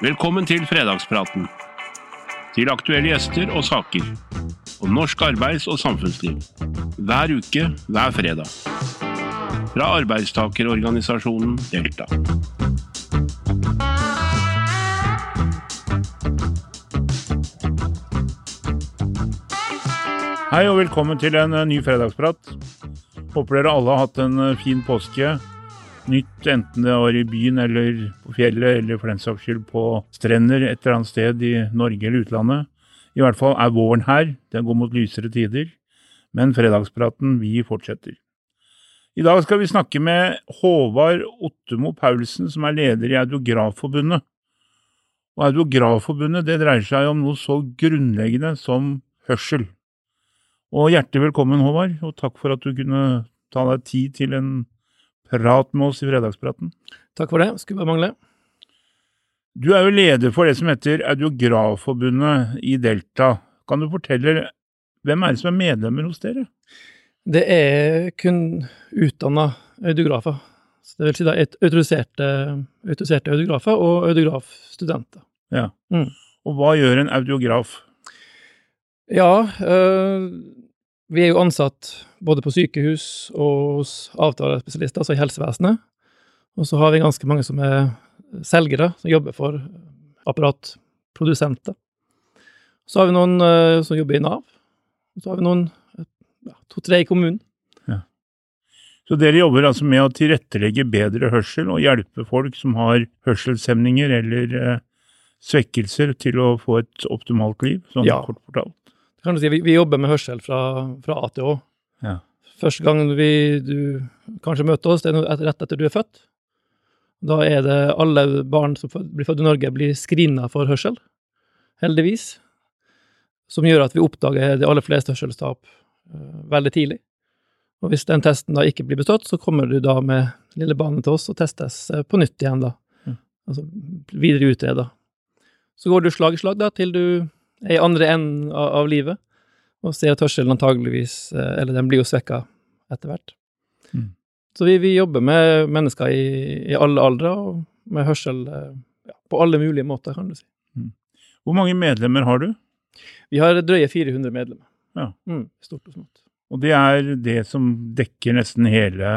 Velkommen til fredagspraten. Til aktuelle gjester og saker. Om norsk arbeids- og samfunnsliv. Hver uke, hver fredag. Fra arbeidstakerorganisasjonen Delta. Hei og velkommen til en eh, ny fredagsprat. Håper dere alle har hatt en eh, fin påske. Nytt enten det var i byen eller på fjellet, eller for den saks skyld på strender et eller annet sted i Norge eller utlandet. I hvert fall er våren her, den går mot lysere tider. Men fredagspraten, vi fortsetter. I dag skal vi snakke med Håvard Ottemo Paulsen, som er leder i Audiografforbundet. Og Audiografforbundet det dreier seg om noe så grunnleggende som hørsel. Og hjertelig velkommen, Håvard, og takk for at du kunne ta deg tid til en prat med oss i Fredagspraten. Takk for det. Skulle bare mangle. Du er jo leder for det som heter Audiografforbundet i Delta. Kan du fortelle hvem er det som er medlemmer hos dere? Det er kun utdanna audiografer. Så det vil si da autoriserte, autoriserte audiografer og audiografstudenter. Ja. Mm. Og hva gjør en audiograf? Ja, øh, vi er jo ansatt både på sykehus og hos avtalespesialister, altså i helsevesenet. Og så har vi ganske mange som er selgere, som jobber for apparatprodusenter. Så har vi noen uh, som jobber i Nav. Og så har vi noen, ja, to-tre i kommunen. Så dere jobber altså med å tilrettelegge bedre hørsel og hjelpe folk som har hørselshemninger eller uh, svekkelser til å få et optimalt liv, sånn Ja. kort fortalt. Kan du si, vi, vi jobber med hørsel fra, fra A til Å. Ja. Første gang vi, du kanskje møter oss, det er rett etter du er født. Da er det alle barn som blir født i Norge, blir screena for hørsel, heldigvis. Som gjør at vi oppdager de aller fleste hørselstap eh, veldig tidlig. Og hvis den testen da ikke blir bestått, så kommer du da med lille barnet til oss og testes eh, på nytt igjen, da. Mm. Altså videre utreda. Så går du slag i slag da, til du er i andre enden av, av livet, og hørselen antageligvis eh, Eller den blir jo svekka etter hvert. Mm. Så vi, vi jobber med mennesker i, i alle aldre, og med hørsel eh, ja, på alle mulige måter, kan du si. Hvor mange medlemmer har du? Vi har drøye 400 medlemmer. Ja. Mm, stort og smått. Og det er det som dekker nesten hele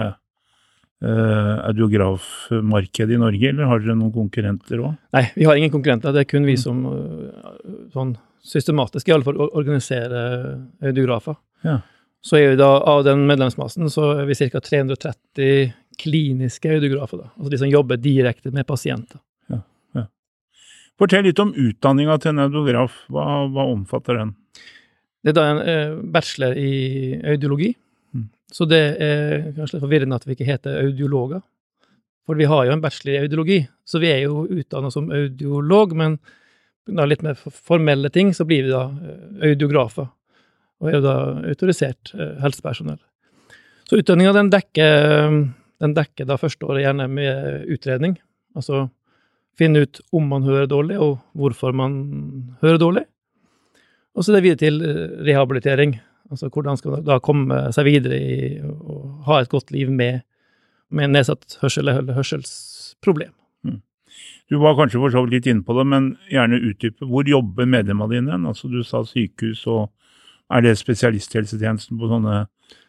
uh, audiografmarkedet i Norge, eller har dere noen konkurrenter òg? Nei, vi har ingen konkurrenter. Det er kun vi Mm. som uh, sånn systematisk i alle fall or- organiserer audiografer. Ja. Så er vi da, av den medlemsmassen, så er vi ca. 330 kliniske audiografer, da. Altså de som jobber direkte med pasienter. Fortell litt om utdanninga til en audiograf. Hva, hva omfatter den? Det er da en eh, bachelor i audiologi. Mm. Så det er kanskje litt forvirrende at vi ikke heter audiologer. For vi har jo en bachelor i audiologi, så vi er jo utdanna som audiolog, men da litt mer formelle ting, så blir vi da eh, audiografer. Og er jo da autorisert eh, helsepersonell. Så utdanninga den dekker, den dekker da første året gjerne med utredning. Altså finne ut om man hører dårlig, og hvorfor man hører dårlig. Og så det videre til eh, rehabilitering. Altså hvordan skal man da komme seg videre i å ha et godt liv med, med nedsatt hørsel eller hørselsproblem. Du var kanskje for så vidt litt inne på det, men gjerne utdype. Hvor jobber medlemmene dine? Altså Du sa sykehus, og er det spesialisthelsetjenesten på sånne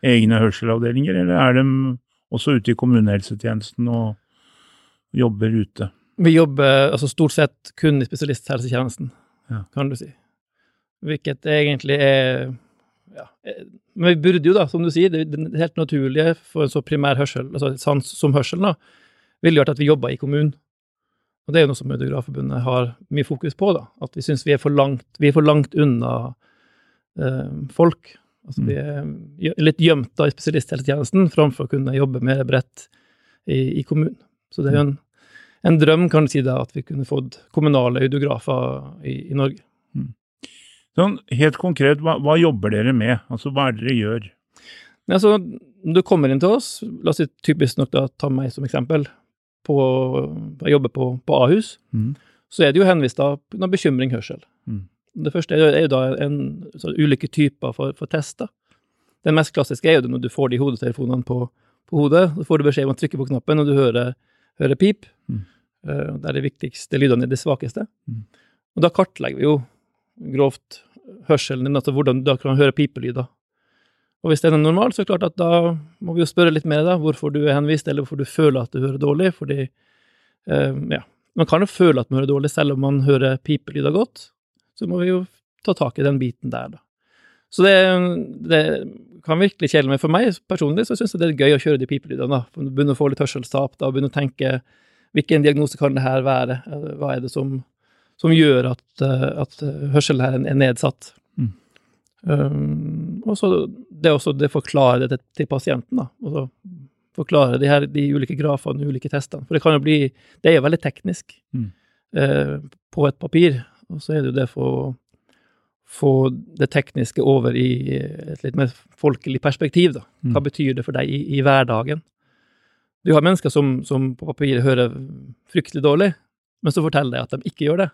egne hørselavdelinger, eller er de også ute i kommunehelsetjenesten og jobber ute? Vi jobber altså stort sett kun i spesialisthelsetjenesten, Ja. kan du si. Hvilket egentlig er ja, eh, Men vi burde jo, da, som du sier, det, helt naturlige for en så primær hørsel, altså sans som hørsel, da, ville vært at vi jobba i kommunen. Og det er jo noe som Audiografforbundet har mye fokus på, da. At vi syns vi vi er for langt unna eh, folk. Altså vi er litt gjemt da i spesialisthelsetjenesten framfor å kunne jobbe mer bredt i, i kommunen. Så det er jo en, en drøm, kan du si, da, at vi kunne fått kommunale audiografer i, i Norge. Sånn helt konkret, hva, hva jobber dere med? Altså hva er det dere gjør? Altså, når du kommer inn til oss, la oss si typisk nok da, ta meg som eksempel, på, jeg jobber på, på Ahus, mm. så er det jo henvist av noe bekymring hørsel. Mm. Det første er er jo da en, så ulike typer for, for tester. Den mest klassiske er jo det når du får de hodetelefonene på, på hodet, så får du beskjed om å trykke på knappen når du hører, hører pip. Mhm. eh, der de viktigste lydene er de svakeste. Mm. Og da kartlegger vi jo grovt hørselen din, altså hvordan du da kan høre pipelyder. Og hvis den er normal, så er det klart at da må vi jo spørre litt mer, da, hvorfor du er henvist, eller hvorfor du føler at du hører dårlig, fordi eh, ja, man kan jo føle at man hører dårlig, selv om man hører pipelyder godt. Så må vi jo ta tak i den biten der, da. Så det, det kan virkelig kjele meg. For meg personlig så syns jeg det er gøy å kjøre de pipelydene. da. Begynne å få litt hørselstap, da, begynne å tenke hvilken diagnose kan det her være? Hva er det som, som gjør at, eh, at hørselen her er nedsatt? Mm. Um, og så det er også det forklare det til, til pasienten, da. Og så forklare de, her, de ulike grafene, de ulike testene. For det kan jo bli Det er jo veldig teknisk Mm. eh, på et papir, og så er det jo det for å få det tekniske over i et litt mer folkelig perspektiv, da. Hva Mm. betyr det for deg i, i hverdagen? Du har mennesker som, som på papiret hører fryktelig dårlig, men så forteller de at de ikke gjør det.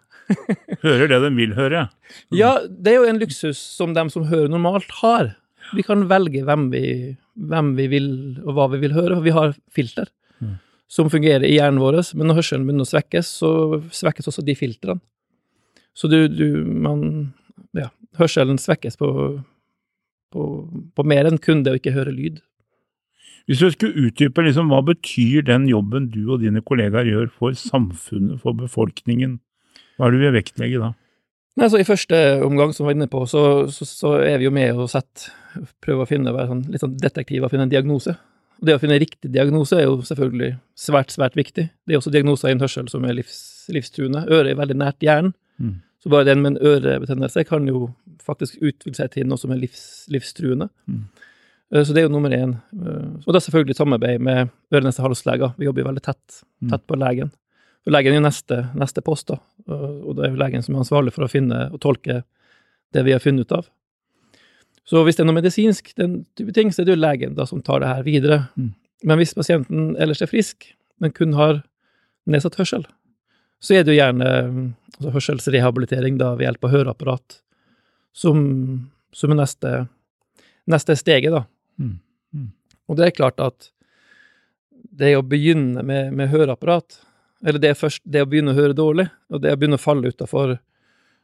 Hører det de vil høre. Ja, det er jo en luksus som de som hører normalt har. Vi kan velge hvem vi, hvem vi vil, og hva vi vil høre, for vi har filter Mm. som fungerer i hjernen vår, men når hørselen begynner å svekkes, så svekkes også de filtrene. Så du, du man, ja, hørselen svekkes på, på, på mer enn kun det å ikke høre lyd. Hvis du skulle utdype liksom, hva betyr den jobben du og dine kollegaer gjør for samfunnet, for befolkningen, hva er det du vil vektlegge da? Nei, så I første omgang, som vi var inne på, så, så, så er vi jo med og setter, prøver å finne, være sånn, litt sånn detektiv og finne en diagnose. Og Det å finne riktig diagnose er jo selvfølgelig svært, svært viktig. Det er også diagnoser i en hørsel som er livs, livstruende. Øret er veldig nært hjernen, Mm. så bare den med en ørebetennelse kan jo faktisk utvikle seg til noe som er livs, livstruende. Mm. Eh, Så det er jo nummer én. Eh, Og det er selvfølgelig samarbeid med øre-nese-hals-leger. Vi jobber jo veldig tett, Mm. tett på legen. Og legen er jo neste, neste post, da. Og det er jo legen som er ansvarlig for å finne og tolke det vi har funnet ut av. Så hvis det er noe medisinsk, den type ting, så er det jo legen da som tar det her videre. Mm. Men hvis pasienten ellers er frisk, men kun har nedsatt hørsel, så er det jo gjerne altså hørselsrehabilitering da ved hjelp av høreapparat som, som er neste, neste steget, da. Mm. Mm. Og det er klart at det å begynne med, med høreapparat, eller det først det å begynne å høre dårlig, og det å begynne å falle utafor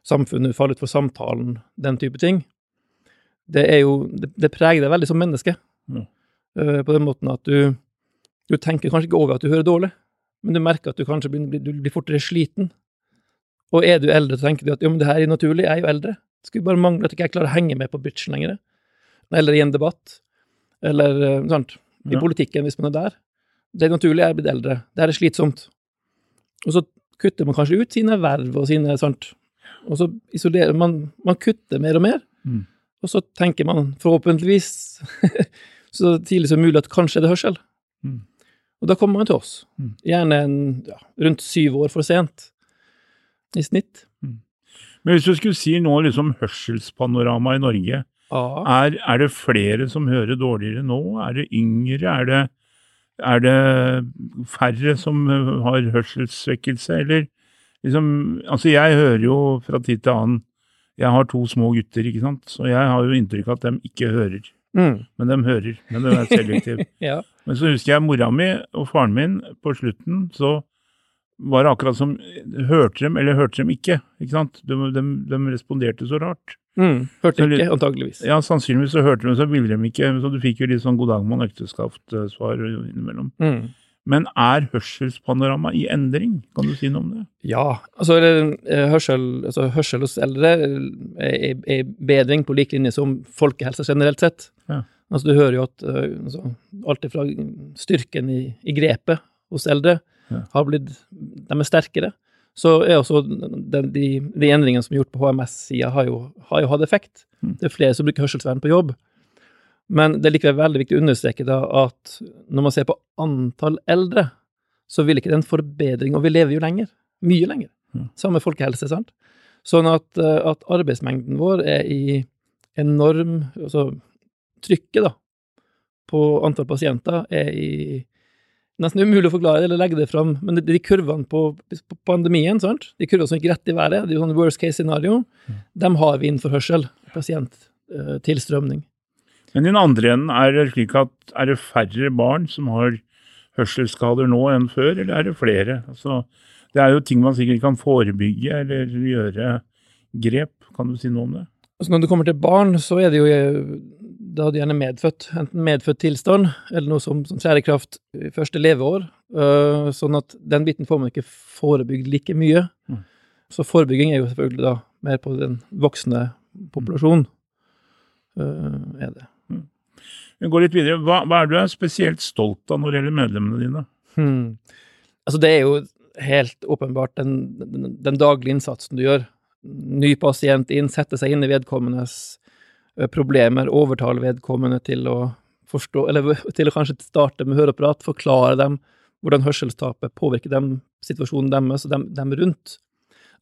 samfunnet, falle utfor samtalen, den type ting, det er jo Det, det preger deg veldig som menneske. Mm. Uh, på den måten at du Du tenker kanskje ikke over at du hører dårlig, men du merker at du kanskje blir, du blir fortere sliten. Og er du eldre, så tenker du at jo, men det her er naturlig, jeg er jo eldre. Det skulle bare mangle at ikke jeg klarer å henge med på bitchen lenger. Eller i en debatt. Eller eh, sant. I Ja. politikken, hvis man er der. Det er naturlig, jeg er blitt eldre. Det her er slitsomt. Og så kutter man kanskje ut sine verv og sine sant. Og så isolerer man Man kutter mer og mer. Mm. Og så tenker man forhåpentligvis så tidlig som mulig at kanskje er det hørsel. Mm. Og da kommer man til oss. Mm. Gjerne en, ja, rundt syv år for sent i snitt. Men hvis du skulle si nå liksom hørselspanorama i Norge, Ja. er, er det flere som hører dårligere nå? Er det yngre? Er det, er det færre som øh, har hørselssvekkelse, eller liksom Altså, jeg hører jo fra tid til annen Jeg har to små gutter, ikke sant, så jeg har jo inntrykk av at de ikke hører. Mm. Men de hører. Men de er selektiv. ja. Men så husker jeg mora mi og faren min på slutten, så var det akkurat som Hørte dem, eller hørte dem ikke? ikke sant? De, de, de responderte så rart. Mm. Hørte Så ikke, antageligvis. Ja, sannsynligvis så hørte de, så ville de ikke. Så du fikk jo litt sånn god dag mann ekteskap-svar innimellom. Mm. Men er hørselspanorama i endring? Kan du si noe om det? Ja, altså eh, hørsel, altså hørsel hos eldre er, er, er bedring på lik linje som folkehelse generelt sett. Ja. Altså Du hører jo at eh, altså, alt fra styrken i, i grepet hos eldre Ja. har blitt De er sterkere. Så er også den, de, de endringene som er gjort på HMS-sida, har, har jo hatt effekt. Mm. Det er flere som bruker hørselsvern på jobb. Men det er likevel veldig viktig å understreke da at når man ser på antall eldre, så vil ikke det en forbedring, og vi lever jo lenger. Mye lenger. Mm. Samme folkehelse, sant? Sånn at, eh, at arbeidsmengden vår er i enorm Altså trykket, da, på antall pasienter er i Nesten umulig å forklare eller legge det fram, men de, de kurvene på, på pandemien, sant? de kurvene som gikk rett i været, det er jo sånn worst case scenario, dem har vi innenfor hørsel. Pasienttilstrømning. Men i den andre enden, er det slik at er det færre barn som har hørselsskader nå enn før, eller er det flere? Altså, Det er jo ting man sikkert kan forebygge eller gjøre grep. Kan du si noe om det? Altså når det kommer til barn, så er det jo da hadde gjerne medfødt. Enten medfødt tilstand, eller noe som, som trer i første leveår. Uh, sånn at den biten får man ikke forebygd like mye. Mm. Så forebygging er jo selvfølgelig da mer på den voksne populasjonen, uh, er det. Mm. Vi går litt videre. Hva, hva, er du er spesielt stolt av når det gjelder medlemmene dine? Hmm. Altså, det er jo helt åpenbart den, den, den daglige innsatsen du gjør. Ny pasient inn, sette seg inn i vedkommendes problemer, overtale vedkommende til å forstå, eller til å kanskje starte med høreapparat, forklare dem hvordan hørselstapet påvirker dem, situasjonen deres og dem, dem rundt.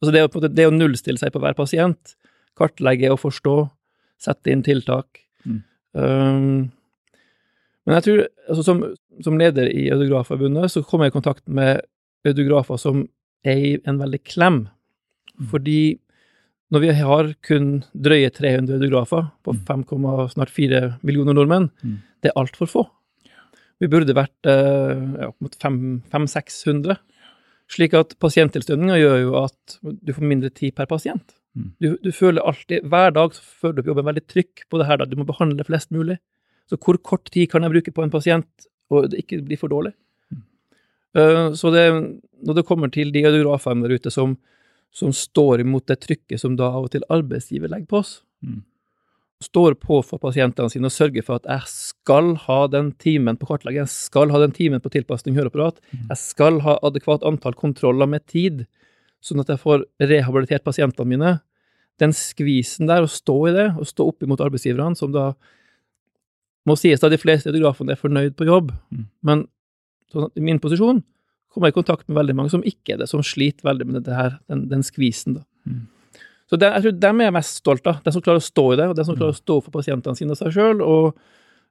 Altså det, å, det å nullstille seg på hver pasient, kartlegge og forstå, sette inn tiltak. Mm. Um, men jeg tror, altså som, som leder i Audiografforbundet, så kom jeg i kontakt med audiografer som er i en veldig klem. Mm. Fordi når vi har kun drøye 300 audiografer på 5,4 mm. millioner nordmenn, mm. det er altfor få. Vi burde vært eh, ja, opp mot 500-600. Slik at pasienttilstrømninga gjør jo at du får mindre tid per pasient. Mm. Du, du, føler alltid, Hver dag så føler du på jobben veldig trykk på det her, da. du må behandle flest mulig. Så hvor kort tid kan jeg bruke på en pasient, og det ikke blir for dårlig? Uh, så det, når det kommer til de audiografene der ute som, som, står imot det trykket som da av og til arbeidsgiver legger på oss, mm står på for pasientene sine og sørger for at jeg skal ha den timen på kartlegging, jeg skal ha den timen på tilpasning høreapparat, mm. jeg skal ha adekvat antall kontroller med tid, sånn at jeg får rehabilitert pasientene mine. Den skvisen der, å stå i det, og stå opp imot arbeidsgiverne, som da må sies at de fleste audiografene er fornøyd på jobb, mm. men sånn i min posisjon kommer i kontakt med veldig mange som ikke er det, som sliter veldig med det her, den, den skvisen, da. Mm. Så det, jeg tror dem er jeg mest stolt av. Den som klarer å stå i det, og den som klarer å stå for pasientene sine og seg sjøl, og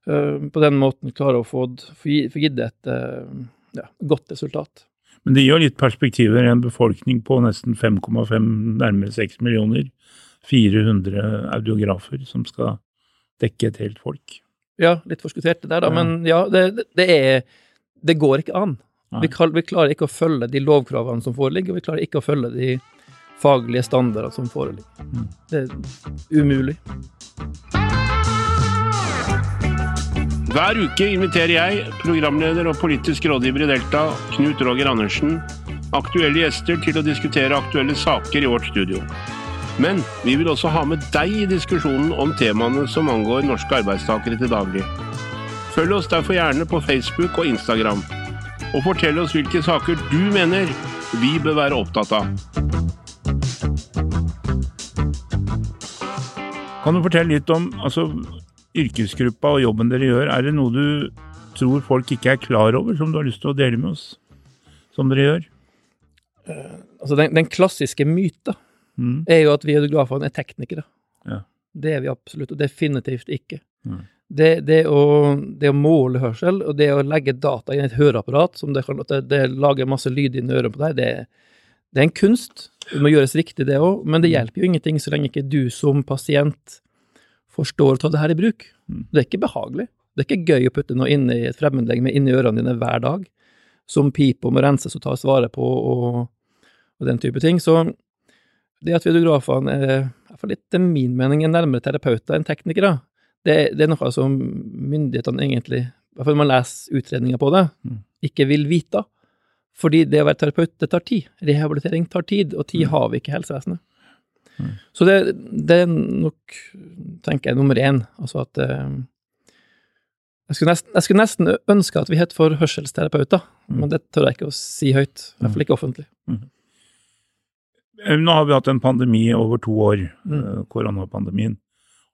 uh, på den måten klarer å få, få gitt et uh, ja, godt resultat. Men det gir litt perspektiver. En befolkning på nesten 5,5, nærmere 6 millioner. 400 audiografer som skal dekke et helt folk. Ja, litt forskuttert det der, da. Ja. Men ja, det, det, er Det går ikke an. Vi, vi, klarer ikke å følge de lovkravene som foreligger, og vi klarer ikke å følge de faglige standarder som foreligger. Mm. Det er umulig. Hver uke inviterer jeg, programleder og politisk rådgiver i Delta, Knut Roger Andersen, aktuelle gjester til å diskutere aktuelle saker i vårt studio. Men vi vil også ha med deg i diskusjonen om temaene som angår norske arbeidstakere til daglig. Følg oss derfor gjerne på Facebook og Instagram, og fortell oss hvilke saker du mener vi bør være opptatt av. Kan du fortelle litt om altså, yrkesgruppa og jobben dere gjør? Er det noe du tror folk ikke er klar over, som du har lyst til å dele med oss? Som dere gjør? Uh, altså, den, den klassiske myta mm. er jo at vi audiografene er teknikere. Ja. Det er vi absolutt, og definitivt ikke. Mm. Det, det, å, det, å, måle hørsel, og det å legge data i et høreapparat, som det, det, det lager masse lyd i ørene på deg, det, det er en kunst. Det må gjøres riktig, det òg, men det mm. hjelper jo ingenting så lenge ikke du som pasient forstår å ta det her i bruk. Mm. Det er ikke behagelig. Det er ikke gøy å putte noe inn i et fremmedlegeme i ørene dine hver dag, som piper og må renses og tas vare på og, og den type ting. Så det at videografene er, i hvert fall etter min mening, er nærmere terapeuter enn teknikere, det, det, er noe som myndighetene egentlig, i hvert fall man leser utredninger på det, mm. ikke vil vite. Fordi det å være terapeut, det tar tid. Rehabilitering tar tid, og tid mm. har vi ikke i helsevesenet. Mm. Så det, det, er nok, tenker jeg, nummer én. Altså at eh, jeg, skulle nesten, jeg, skulle nesten, ønske at vi het for hørselsterapeuter, mm. men det tør jeg ikke å si høyt. I hvert fall ikke offentlig. Mm. Eh, nå har vi hatt en pandemi over to år, mm. Eh, koronapandemien.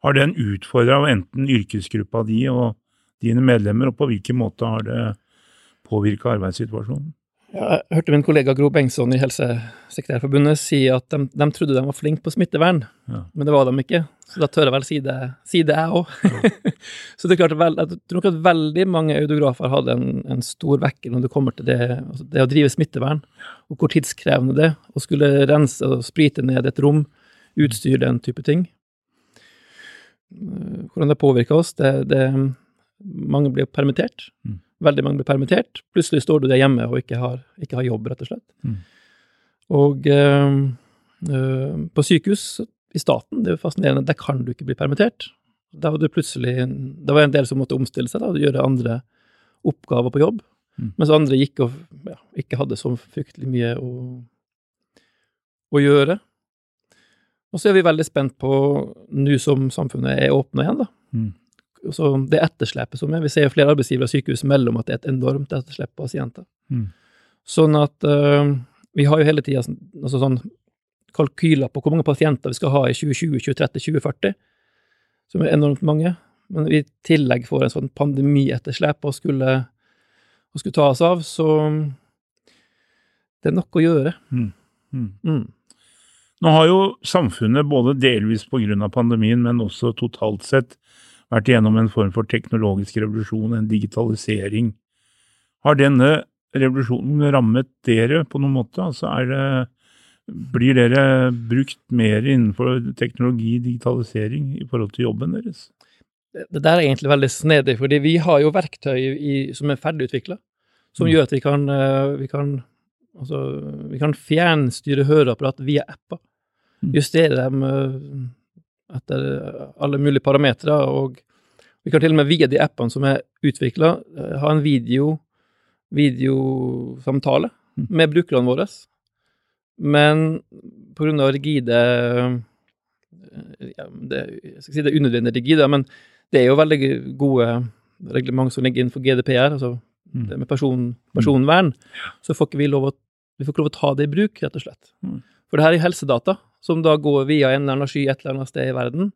Har den utfordra enten yrkesgruppa di og dine medlemmer, og på hvilken måte har det påvirka arbeidssituasjonen? Jeg hørte min kollega Gro Bengtsson i Helsesekretærforbundet si at de, de trodde de var flinke på smittevern, ja. men det var de ikke. Så da tør jeg vel si det, si det jeg òg. Ja. så det er klart, vel, jeg tror nok at veldig mange audiografer hadde en, en stor vekker når det kommer til det, altså det, å drive smittevern, og hvor tidskrevende det er å skulle rense og sprite ned et rom, utstyr, den type ting. Hvordan det påvirker oss, det, det Mange blir permittert. Mm. Veldig mange blir permittert. Plutselig står du der hjemme og ikke har, ikke har jobb, rett og slett. Mm. Og øh, øh, på sykehus i staten, det er jo fascinerende, der kan du ikke bli permittert. Der var det plutselig Det var en del som måtte omstille seg da, og gjøre andre oppgaver på jobb. Mm. Mens andre gikk og ja, ikke hadde så fryktelig mye å, å gjøre. Og så er vi veldig spent på, nå som samfunnet er åpna igjen, da. Mm. Så det etterslepet som er, Vi ser flere arbeidsgivere og sykehus mellom at det er et enormt etterslep på pasienter. Mm. Sånn at uh, vi har jo hele tida altså sånn kalkyler på hvor mange pasienter vi skal ha i 2020, 2030, 2040, som er enormt mange. Men vi i tillegg får en sånn pandemietterslep og skulle, og skulle ta oss av, så det er nok å gjøre. Mm. Mm. Nå har jo samfunnet både delvis pga. pandemien, men også totalt sett vært igjennom en form for teknologisk revolusjon, en digitalisering. Har denne revolusjonen rammet dere på noen måte? Altså er det, blir dere brukt mer innenfor teknologi, digitalisering, i forhold til jobben deres? Det, der er egentlig veldig snedig, fordi vi har jo verktøy i, som er ferdigutvikla, som Mm. gjør at vi kan, øh, vi kan Altså, vi kan fjernstyre høreapparat via apper. Mm. Justere dem øh, etter alle mulige parametere, og vi kan til og med via de appene som er utvikla, ha en video, videosamtale Mm. med brukerne våre. Men av rigide ja, det, Jeg skal si det er unødvendig rigide, men det er jo veldig gode reglement som ligger innenfor GDPR, altså Mm. det med person, personvern, så får ikke vi lov å vi får ikke lov å ta det i bruk, rett og slett. Mm. For det her er helsedata, som da går via en eller annen sky et eller annet sted i verden.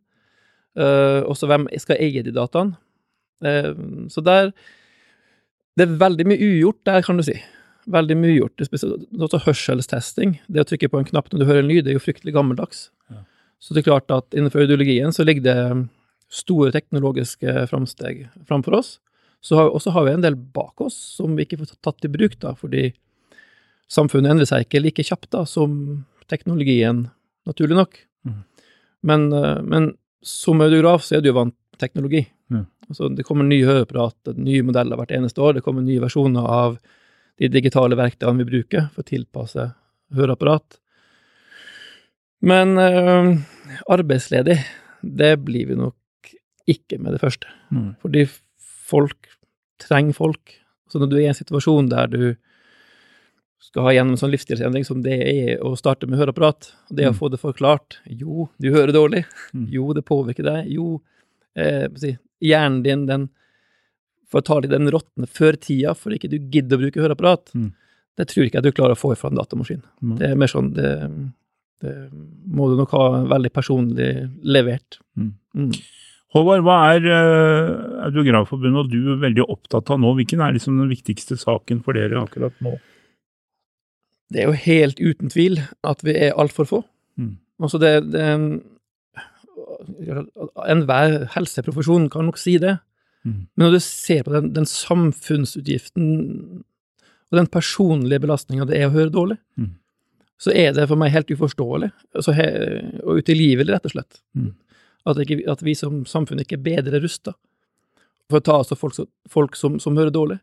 Uh, også hvem skal eie de dataene? Uh, så der Det er veldig mye ugjort der, kan du si. Veldig mye ugjort. Også hørselstesting. Det å trykke på en knapp når du hører en lyd, det er jo fryktelig gammeldags. Ja. Så det er klart at innenfor audiologien så ligger det store teknologiske framsteg framfor oss. Så har, og så har vi en del bak oss som vi ikke får tatt i bruk, da, fordi samfunnet endrer seg ikke like kjapt da, som teknologien, naturlig nok. Mm. Men, eh, men som audiograf så er du jo vant teknologi. Mm. Altså, det kommer nye høreapparat, nye modeller hvert eneste år. Det kommer nye versjoner av de digitale verktøyene vi bruker for å tilpasse høreapparat. Men øh, arbeidsledig, det blir vi nok ikke med det første. Mm. Fordi folk trenger folk. Så når du er i en situasjon der du skal ha gjennom en sånn livsstilsendring som det er å starte med høreapparat, og det å Mm. få det forklart Jo, du hører dårlig. Mm. Jo, det påvirker deg. Jo, eh, hjernen din, den å ta litt den råtne før tida, for ikke du gidder å bruke høreapparat. Mm. Det tror ikke jeg du klarer å få fra en datamaskin. Mm. Det er mer sånn det, det må du nok ha veldig personlig levert. Mm. Mm. Håvard, hva er uh, Audiografforbundet og du er veldig opptatt av nå? Hvilken er liksom den viktigste saken for dere akkurat nå? Det er jo helt uten tvil at vi er altfor få. Mm. Altså det, det Enhver helseprofesjon kan nok si det. Mm. Men når du ser på den, den samfunnsutgiften og den personlige belastninga det er å høre dårlig, Mm. så er det for meg helt uforståelig, altså he, og utilgivelig, rett og slett, Mm. at, ikke, at vi som samfunn ikke er bedre rusta for å ta oss av folk, folk som, som hører dårlig.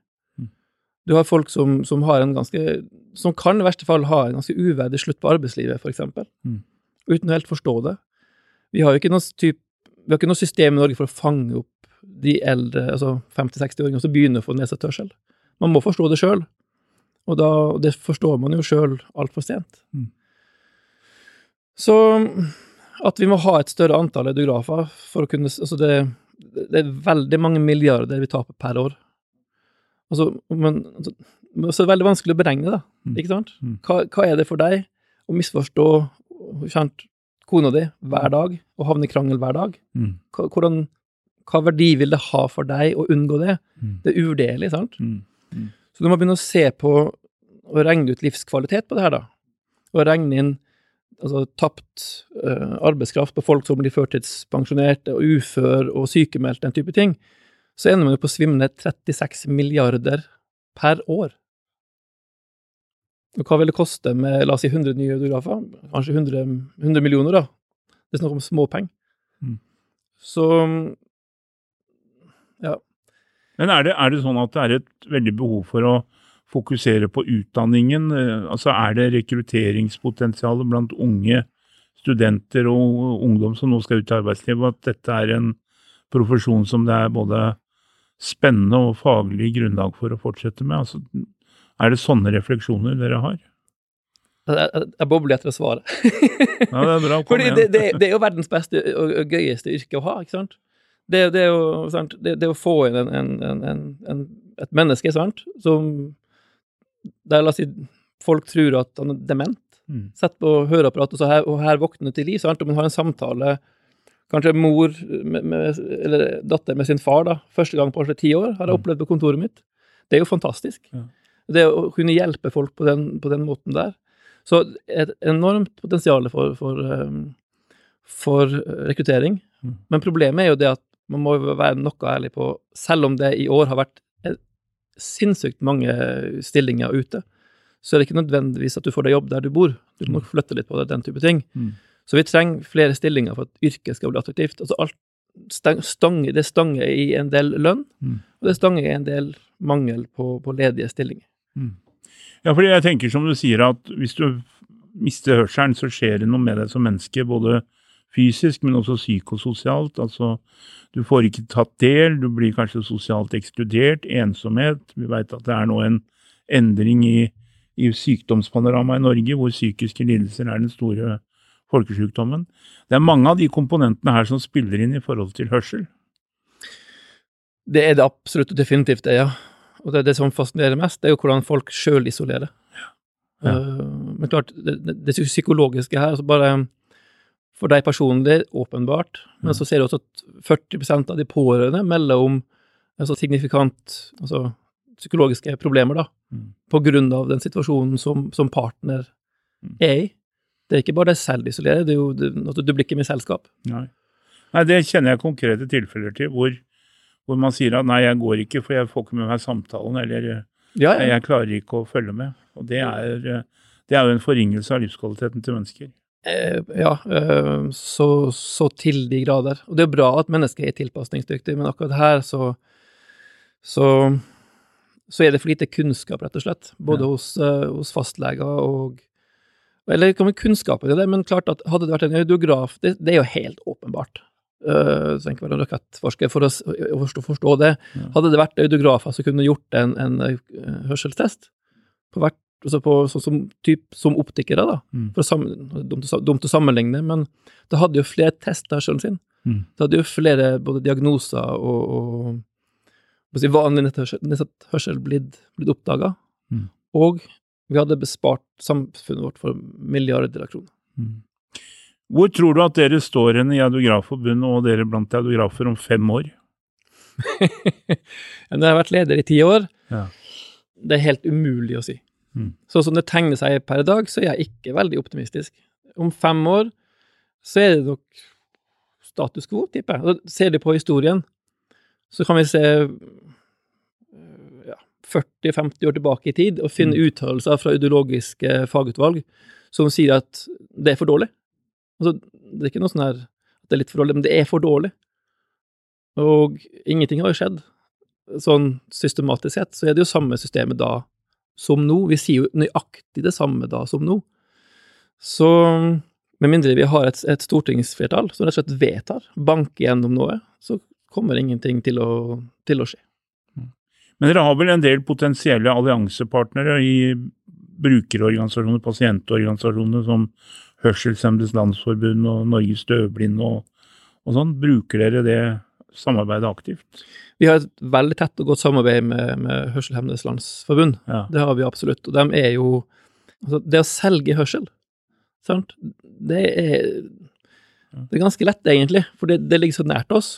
Du har folk som, som har en ganske Som kan i verste fall ha en ganske uverdig slutt på arbeidslivet, eksempel, Mm. uten å helt forstå det. Vi har jo ikke noe, typ, vi har ikke noe system i Norge for å fange opp de eldre, altså 50-60-åringer som begynner å få nedsatt hørsel. Man må forstå det sjøl, og da, det forstår man jo sjøl altfor sent. Mm. Så at vi må ha et større antall audiografer for å kunne Altså, det, det er veldig mange milliarder vi taper per år. Altså, men altså, så er det veldig vanskelig å beregne, da. Mm. Ikke sant? Mm. Hva, hva er det for deg å misforstå kjent kona di hver dag, og havne i krangel hver dag? Mm. Hva, hvordan, hva verdi vil det ha for deg å unngå det? Mm. Det er uvurderlig, sant? Mm. Så du må begynne å se på og regne ut livskvalitet på det her, da. Og regne inn altså, tapt uh, arbeidskraft på folk som blir førtidspensjonerte og ufør og sykemeldt, den type ting. Så ender man jo på svimlende 36 milliarder per år. Og hva vil det koste med, la oss si, 100 nye autografer? Kanskje 100, 100 millioner, da. Det er snakk om småpenger. Mm. Så Men er det, er det sånn at det er et veldig behov for å fokusere på utdanningen? Altså Er det rekrutteringspotensial blant unge studenter og ungdom som nå skal ut i arbeidslivet, at dette er en profesjon som det er både spennende og faglig grunnlag for å fortsette med? Altså, er det sånne refleksjoner dere har? Jeg, jeg, bobler etter å svare. Ja, det er bra. Kom igjen. det, det, det er jo verdens beste og, og gøyeste yrke å ha, ikke sant? Det, det, er jo, sant? Det, det å få inn en, en, en, et menneske, sant, som der, la oss si, folk tror at han er dement, Mm. sett på høreapparatet, og, så her, og her våkner til liv, sant, Om man har en samtale, kanskje mor med, med, eller datter med sin far, da, første gang på kanskje ti år, har jeg Mm. opplevd på kontoret mitt. Det er jo fantastisk. Ja. Det å kunne hjelpe folk på den, på den måten der. Så et enormt potensial for, for, um, for rekruttering. Mm. Men problemet er jo det at man må være noe ærlig på, selv om det i år har vært eh, sinnssykt mange stillinger ute, så er det ikke nødvendigvis at du får deg jobb der du bor. Du må flytte litt på det, den type ting. Mm. Så vi trenger flere stillinger for at yrket skal bli attraktivt. Altså alt stang, det stanger i en del lønn, Mm. og det stanger i en del mangel på, på ledige stillinger. Ja, fordi jeg tenker som du sier at hvis du mister hørselen, så skjer det noe med deg som menneske, både fysisk, men også psykososialt. Altså, du får ikke tatt del, du blir kanskje sosialt ekskludert, ensomhet. Vi veit at det er nå en endring i, i sykdomspanoramaet i Norge, hvor psykiske lidelser er den store folkesykdommen. Det er mange av de komponentene her som spiller inn i forhold til hørsel. Det er det absolutt og definitivt det, ja. Og det, det som fascinerer mest, det er jo hvordan folk sjøl isolerer. Ja. Eh, men klart, det, det, psykologiske her, altså bare for deg personlig, åpenbart, men så ser du også at 40% av de pårørende melder om altså signifikant altså psykologiske problemer, da, Mm. på grunn av den situasjonen som, som partner Mm. er i. Det er ikke bare deg selv du isolerer, det er jo at altså, du blir ikke med i selskap. Nei. nei, det kjenner jeg konkrete tilfeller til, hvor, hvor man sier at nei, jeg går ikke, for jeg får ikke med meg samtalen, eller Ja, jeg, ja. jeg klarer ikke å følge med. Og det er, eh, det er jo en forringelse av livskvaliteten til mennesker. Eh, ja, eh, så, så til de grader. Og det er bra at mennesket er tilpasningsdyktig, men akkurat her så, så, så er det for lite kunnskap, rett og slett. Både Ja. hos, eh, hos fastleger og Eller hva med kunnskapen i det, men klart at hadde det vært en audiograf Det, det er jo helt åpenbart. Uh, så ikke være en rakettforsker for å, forstå, forstå det. Ja. Hadde det vært audiografer som kunne gjort en, en eh, hørselstest, på hvert, altså på, så, som, typ, som optikere, da, Mm. for å sammen, dumt, dumt å sammenligne, men det hadde jo flere testa hørselen sin. Mm. Det hadde jo flere både diagnoser og, og si, vanlig netthørsel, nedsatt hørsel blitt, blitt oppdaga. Mm. Og vi hadde bespart samfunnet vårt for milliarder av kroner. Mm. Hvor tror du at dere står henne i Audiografforbundet og dere blant audiografer om fem år? Når jeg har vært leder i ti år. Ja. Det er helt umulig å si. Mm. Sånn som det tegner seg per dag, så er jeg ikke veldig optimistisk. Om fem år så er det nok status quo, tipper jeg. Ser du på historien, så kan vi se 40-50 år tilbake i tid og finne uttalelser fra ideologiske fagutvalg som sier at det er for dårlig. Altså, det er ikke noe sånn her at det er litt for dårlig, men det er for dårlig. Og ingenting har jo skjedd. Sånn systematisk sett så er det jo samme systemet da som nå. Vi sier jo nøyaktig det samme da som nå. Så med mindre vi har et, et stortingsflertall som rett og slett vedtar, banker gjennom noe, så kommer ingenting til å, til å skje. Men dere har vel en del potensielle alliansepartnere i brukerorganisasjoner, pasientorganisasjoner som Hørselshemmedes Landsforbund og Norges Døvblinde og, og sånn. Bruker dere det samarbeidet aktivt? Vi har et veldig tett og godt samarbeid med, med Hørselshemmedes Landsforbund. Ja. Det har vi absolutt. Og de er jo altså Det å selge hørsel, sant, det er Det er ganske lett, egentlig, for det, det ligger så nært oss.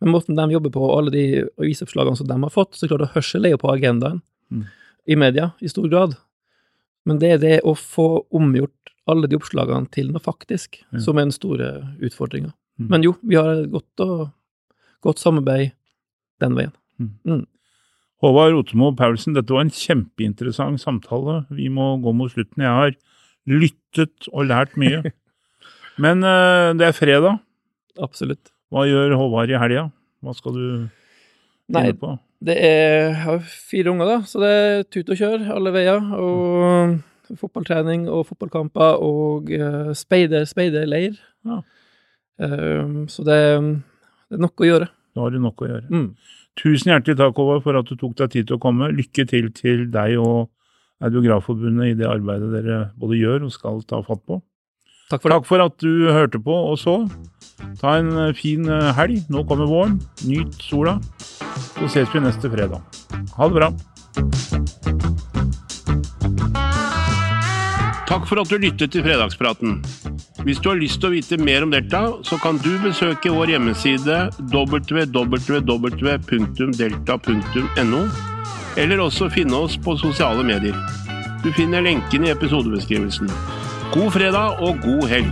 Men måten de jobber på, og alle de avisoppslagene som de har fått, så klart hørsel er jo på agendaen Mm. i media i stor grad. Men det er det å få omgjort alle de oppslagene til noe faktisk, Ja. som er den store utfordringa. Mm. Men jo, vi har et godt, og, godt samarbeid den veien. Håvard Rotemo Paulsen, dette var en kjempeinteressant samtale. Vi må gå mot slutten. Jeg har lyttet og lært mye. Men eh, det er fredag. Absolutt. Hva gjør Håvard i helga? Hva skal du Nei, på? Det er jeg har fire unger, da, så det er tut og kjør alle veier. Og fotballtrening og fotballkamper og uh, speider, speiderleir. Ja. Um, så det, det er nok å gjøre. Da har du nok å gjøre. Mm. Tusen hjertelig takk, Håvard, for at du tok deg tid til å komme. Lykke til til deg og Audiografforbundet i det arbeidet dere både gjør og skal ta fatt på. Takk for. Takk for at du hørte på og så. Ta en eh, fin eh, helg. Nå kommer våren. Nyt sola. Så ses vi neste fredag. Ha det bra. Takk for at du lyttet til Fredagspraten. Hvis du har lyst til å vite mer om Delta, så kan du besøke vår hjemmeside www.delta.no, eller også finne oss på sosiale medier. Du finner lenken i episodebeskrivelsen. God fredag og god helg!